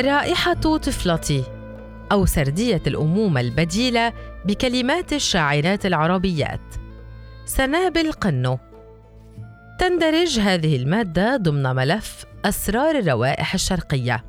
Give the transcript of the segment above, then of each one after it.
رائحة طفلتي أو سردية الأمومة البديلة بكلمات الشاعرات العربيات. سنابل قنو. تندرج هذه المادة ضمن ملف أسرار الروائح الشرقية.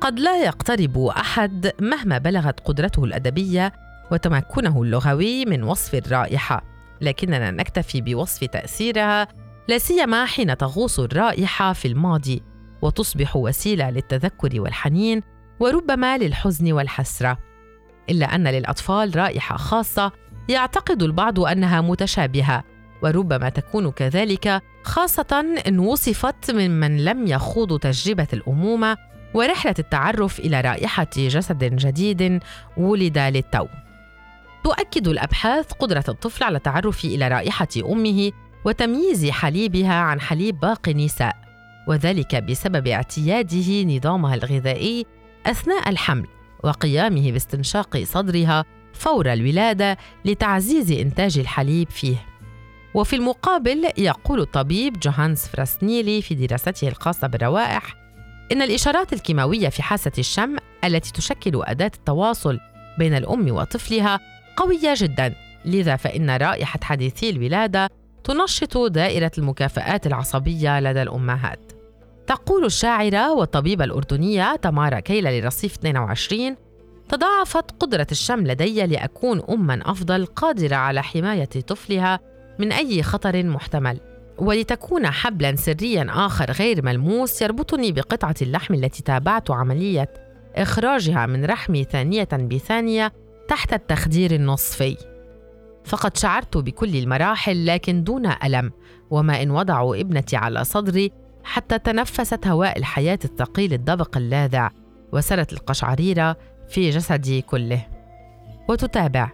قد لا يقترب أحد مهما بلغت قدرته الأدبية وتمكنه اللغوي من وصف الرائحة. لكننا نكتفي بوصف تأثيرها لا سيما حين تغوص الرائحة في الماضي. وتصبح وسيلة للتذكر والحنين وربما للحزن والحسرة إلا أن للأطفال رائحة خاصة يعتقد البعض أنها متشابهة وربما تكون كذلك خاصة إن وصفت ممن لم يخوضوا تجربة الأمومة ورحلة التعرف إلى رائحة جسد جديد ولد للتو. تؤكد الأبحاث قدرة الطفل على التعرف إلى رائحة أمه وتمييز حليبها عن حليب باقي النساء، وذلك بسبب اعتياده نظامها الغذائي أثناء الحمل وقيامه باستنشاق صدرها فور الولادة لتعزيز إنتاج الحليب فيه. وفي المقابل يقول الطبيب جوهانس فراسنيلي في دراسته الخاصة بالروائح إن الإشارات الكيماوية في حاسة الشم التي تشكل أداة التواصل بين الأم وطفلها قوية جدا لذا فإن رائحة حديثي الولادة تنشط دائرة المكافآت العصبية لدى الأمهات تقول الشاعرة والطبيبة الأردنية تمارا كيلا لرصيف 22 تضاعفت قدرة الشم لدي لأكون أما أفضل قادرة على حماية طفلها من أي خطر محتمل. ولتكون حبلا سريا آخر غير ملموس يربطني بقطعة اللحم التي تابعت عملية إخراجها من رحمي ثانية بثانية تحت التخدير النصفي. فقد شعرت بكل المراحل لكن دون ألم وما إن وضعوا ابنتي على صدري حتى تنفست هواء الحياة الثقيل الدبق اللاذع وسرت القشعريرة في جسدي كله. وتتابع.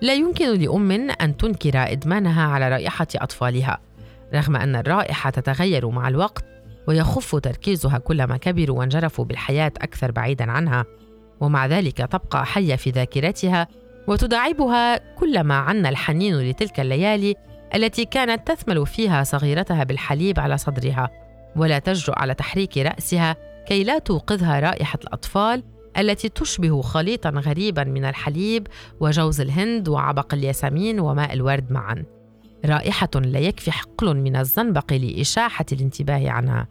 لا يمكن لأم أن تنكر إدمانها على رائحة أطفالها رغم أن الرائحة تتغير مع الوقت ويخف تركيزها كلما كبروا وانجرفوا بالحياة أكثر بعيدا عنها. ومع ذلك تبقى حية في ذاكرتها وتداعبها كلما عنا الحنين لتلك الليالي التي كانت تثمل فيها صغيرتها بالحليب على صدرها. ولا تجرؤ على تحريك رأسها كي لا توقظها رائحة الأطفال التي تشبه خليطا غريبا من الحليب وجوز الهند وعبق الياسمين وماء الورد معا. رائحة لا يكفي حقل من الزنبق لإشاحة الانتباه عنها.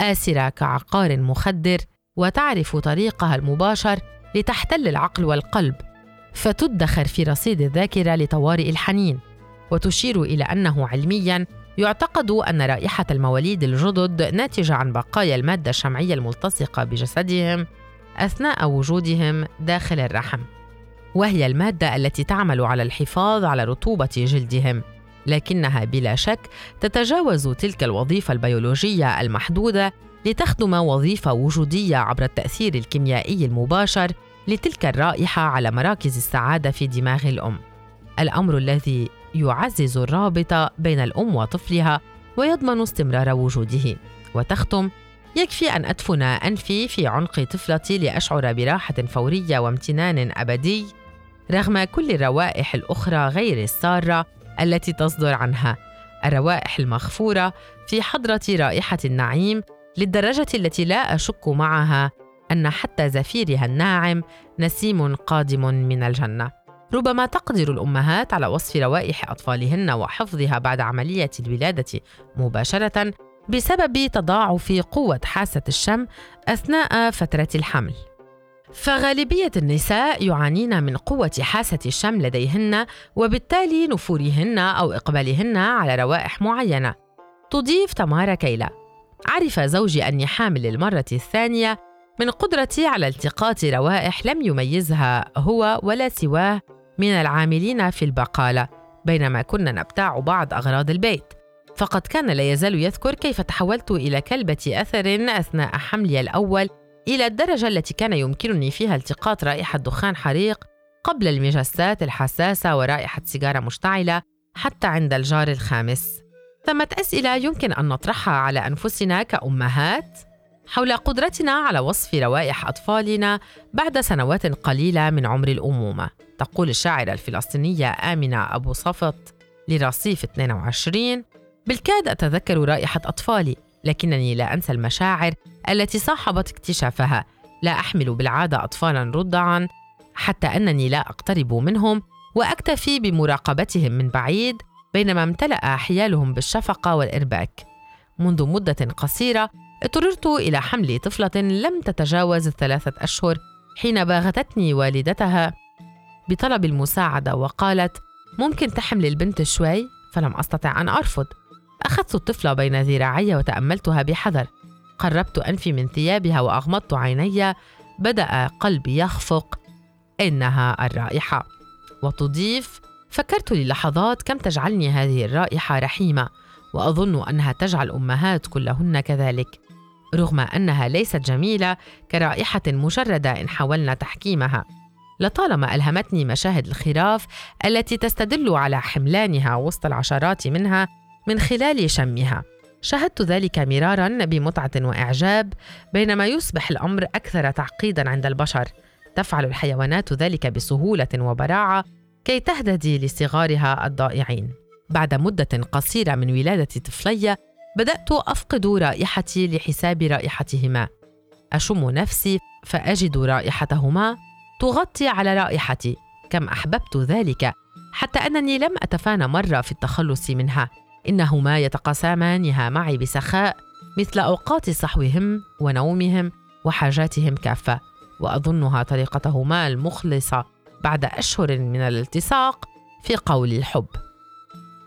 آسرة كعقار مخدر وتعرف طريقها المباشر لتحتل العقل والقلب فتدخر في رصيد الذاكرة لطوارئ الحنين وتشير إلى أنه علمياً يعتقد أن رائحة المواليد الجدد ناتجة عن بقايا المادة الشمعية الملتصقة بجسدهم أثناء وجودهم داخل الرحم وهي المادة التي تعمل على الحفاظ على رطوبة جلدهم لكنها بلا شك تتجاوز تلك الوظيفة البيولوجية المحدودة لتخدم وظيفة وجودية عبر التأثير الكيميائي المباشر لتلك الرائحة على مراكز السعادة في دماغ الأم. الأمر الذي يعزز الرابط بين الأم وطفلها ويضمن استمرار وجوده. وتختم يكفي أن أدفن أنفي في عنق طفلتي لأشعر براحة فورية وامتنان أبدي رغم كل الروائح الأخرى غير السارة التي تصدر عنها. الروائح المغفورة في حضرة رائحة النعيم للدرجة التي لا أشك معها أن حتى زفيرها الناعم نسيم قادم من الجنة. ربما تقدر الأمهات على وصف روائح أطفالهن وحفظها بعد عملية الولادة مباشرة بسبب تضاعف قوة حاسة الشم أثناء فترة الحمل. فغالبية النساء يعانين من قوة حاسة الشم لديهن وبالتالي نفورهن أو إقبالهن على روائح معينة. تضيف تمارا كيلا: عرف زوجي أني حامل للمرة الثانية من قدرتي على التقاط روائح لم يميزها هو ولا سواه من العاملين في البقالة بينما كنا نبتاع بعض أغراض البيت. فقد كان لا يزال يذكر كيف تحولت إلى كلبة أثر أثناء حملي الأول إلى الدرجة التي كان يمكنني فيها التقاط رائحة دخان حريق قبل المجسات الحساسة ورائحة سيجارة مشتعلة حتى عند الجار الخامس. ثمة أسئلة يمكن أن نطرحها على أنفسنا كأمهات. حول قدرتنا على وصف روائح أطفالنا بعد سنوات قليلة من عمر الأمومة. تقول الشاعرة الفلسطينية آمنة أبو صفط لرصيف 22 بالكاد أتذكر رائحة أطفالي لكنني لا أنسى المشاعر التي صاحبت اكتشافها. لا أحمل بالعادة أطفالا رضعا حتى أنني لا أقترب منهم وأكتفي بمراقبتهم من بعيد بينما امتلأ حيالهم بالشفقة والإرباك. منذ مدة قصيرة اضطررت إلى حمل طفلة لم تتجاوز الثلاثة أشهر حين باغتتني والدتها بطلب المساعدة وقالت ممكن تحمل البنت شوي؟ فلم أستطع أن أرفض. أخذت الطفلة بين ذراعي وتأملتها بحذر. قربت أنفي من ثيابها وأغمضت عيني. بدأ قلبي يخفق. إنها الرائحة. وتضيف فكرت للحظات كم تجعلني هذه الرائحة رحيمة. وأظن أنها تجعل أمهات كلهن كذلك. رغم أنها ليست جميلة كرائحة مجردة إن حاولنا تحكيمها. لطالما ألهمتني مشاهد الخراف التي تستدل على حملانها وسط العشرات منها من خلال شمها. شاهدت ذلك مرارا بمتعة وإعجاب بينما يصبح الأمر أكثر تعقيدا عند البشر. تفعل الحيوانات ذلك بسهولة وبراعة كي تهتدي لصغارها الضائعين. بعد مدة قصيرة من ولادة طفلي بدأت أفقد رائحتي لحساب رائحتهما. أشم نفسي فأجد رائحتهما تغطي على رائحتي. كم أحببت ذلك. حتى أنني لم اتفانى مرة في التخلص منها. إنهما يتقاسمانها معي بسخاء مثل أوقات صحوهم ونومهم وحاجاتهم كافة. وأظنها طريقتهما المخلصة بعد أشهر من الالتصاق في قول الحب.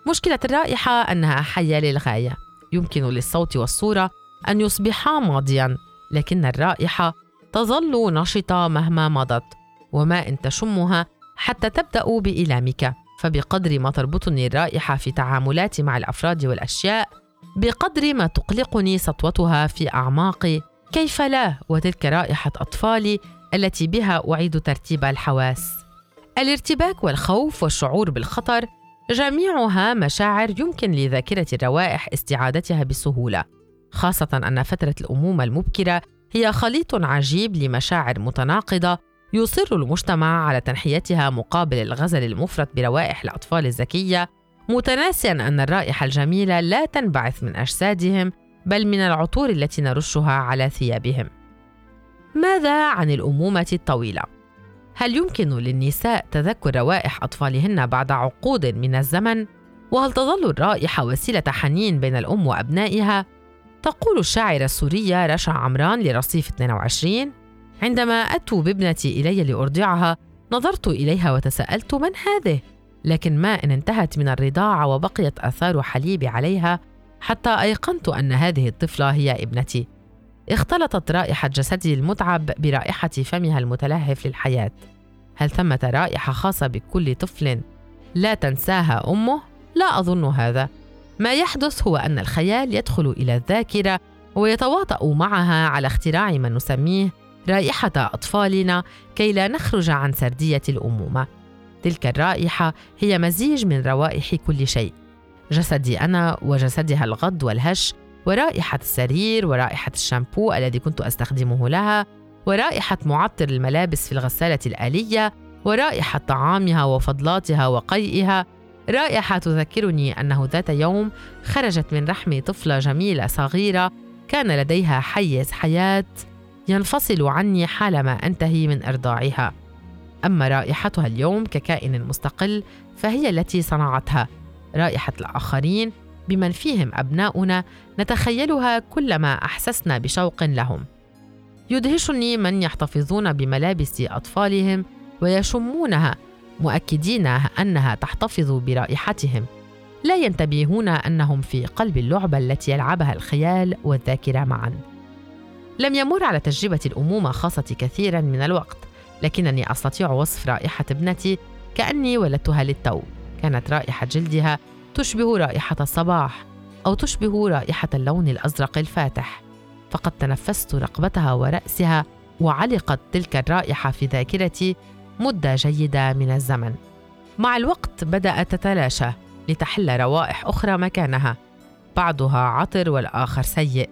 مشكلة الرائحة أنها حية للغاية. يمكن للصوت والصورة أن يصبحا ماضيا لكن الرائحة تظل نشطة مهما مضت وما إن تشمها حتى تبدأ بايلامك فبقدر ما تربطني الرائحة في تعاملاتي مع الأفراد والأشياء بقدر ما تقلقني سطوتها في اعماقي كيف لا وتلك رائحة أطفالي التي بها أعيد ترتيب الحواس. الارتباك والخوف والشعور بالخطر جميعها مشاعر يمكن لذاكرة الروائح استعادتها بسهولة خاصة أن فترة الأمومة المبكرة هي خليط عجيب لمشاعر متناقضة يصر المجتمع على تنحيتها مقابل الغزل المفرط بروائح الأطفال الذكية متناسيا أن الرائحة الجميلة لا تنبعث من أجسادهم بل من العطور التي نرشها على ثيابهم. ماذا عن الأمومة الطويلة؟ هل يمكن للنساء تذكر روائح أطفالهن بعد عقود من الزمن؟ وهل تظل الرائحة وسيلة حنين بين الأم وأبنائها؟ تقول الشاعرة السورية رشا عمران لرصيف 22 عندما أتوا بابنتي إلي لأرضعها نظرت إليها وتساءلت من هذه؟ لكن ما إن انتهت من الرضاعة وبقيت آثار حليبي عليها حتى أيقنت أن هذه الطفلة هي ابنتي اختلطت رائحة جسدي المتعب برائحة فمها المتلهف للحياة هل ثمة رائحة خاصة بكل طفل لا تنساها أمه؟ لا أظن هذا ما يحدث هو أن الخيال يدخل إلى الذاكرة ويتواطأ معها على اختراع ما نسميه رائحة أطفالنا كي لا نخرج عن سردية الأمومة. تلك الرائحة هي مزيج من روائح كل شيء. جسدي أنا وجسدها الغض والهش ورائحة السرير ورائحة الشامبو الذي كنت أستخدمه لها ورائحة معطر الملابس في الغسالة الآلية ورائحة طعامها وفضلاتها وقيئها. رائحة تذكرني أنه ذات يوم خرجت من رحم طفلة جميلة صغيرة كان لديها حيز حياة ينفصل عني حالما أنتهي من أرضاعها. أما رائحتها اليوم ككائن مستقل فهي التي صنعتها. رائحة الآخرين بمن فيهم أبناؤنا نتخيلها كلما أحسسنا بشوق لهم. يدهشني من يحتفظون بملابس أطفالهم ويشمونها مؤكدين أنها تحتفظ برائحتهم. لا ينتبهون أنهم في قلب اللعبة التي يلعبها الخيال والذاكرة معا. لم يمر على تجربة الأمومة خاصة كثيرا من الوقت لكنني أستطيع وصف رائحة ابنتي كأني ولدتها للتو. كانت رائحة جلدها تشبه رائحة الصباح أو تشبه رائحة اللون الأزرق الفاتح. فقد تنفست رقبتها ورأسها وعلقت تلك الرائحة في ذاكرتي مدة جيدة من الزمن. مع الوقت بدأت تتلاشى لتحل روائح أخرى مكانها بعضها عطر والآخر سيء.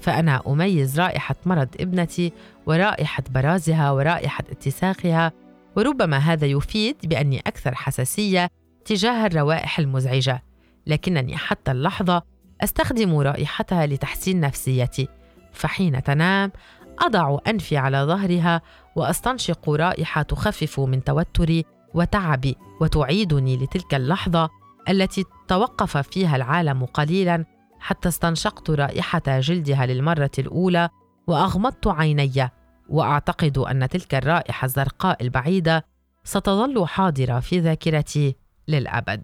فأنا أميز رائحة مرض ابنتي ورائحة برازها ورائحة اتساخها وربما هذا يفيد بأني أكثر حساسية تجاه الروائح المزعجة. لكنني حتى اللحظة أستخدم رائحتها لتحسين نفسيتي. فحين تنام أضع أنفي على ظهرها وأستنشق رائحة تخفف من توتري وتعبي وتعيدني لتلك اللحظة التي توقف فيها العالم قليلا حتى استنشقت رائحة جلدها للمرة الأولى وأغمضت عيني. وأعتقد أن تلك الرائحة الزرقاء البعيدة ستظل حاضرة في ذاكرتي. للأبد.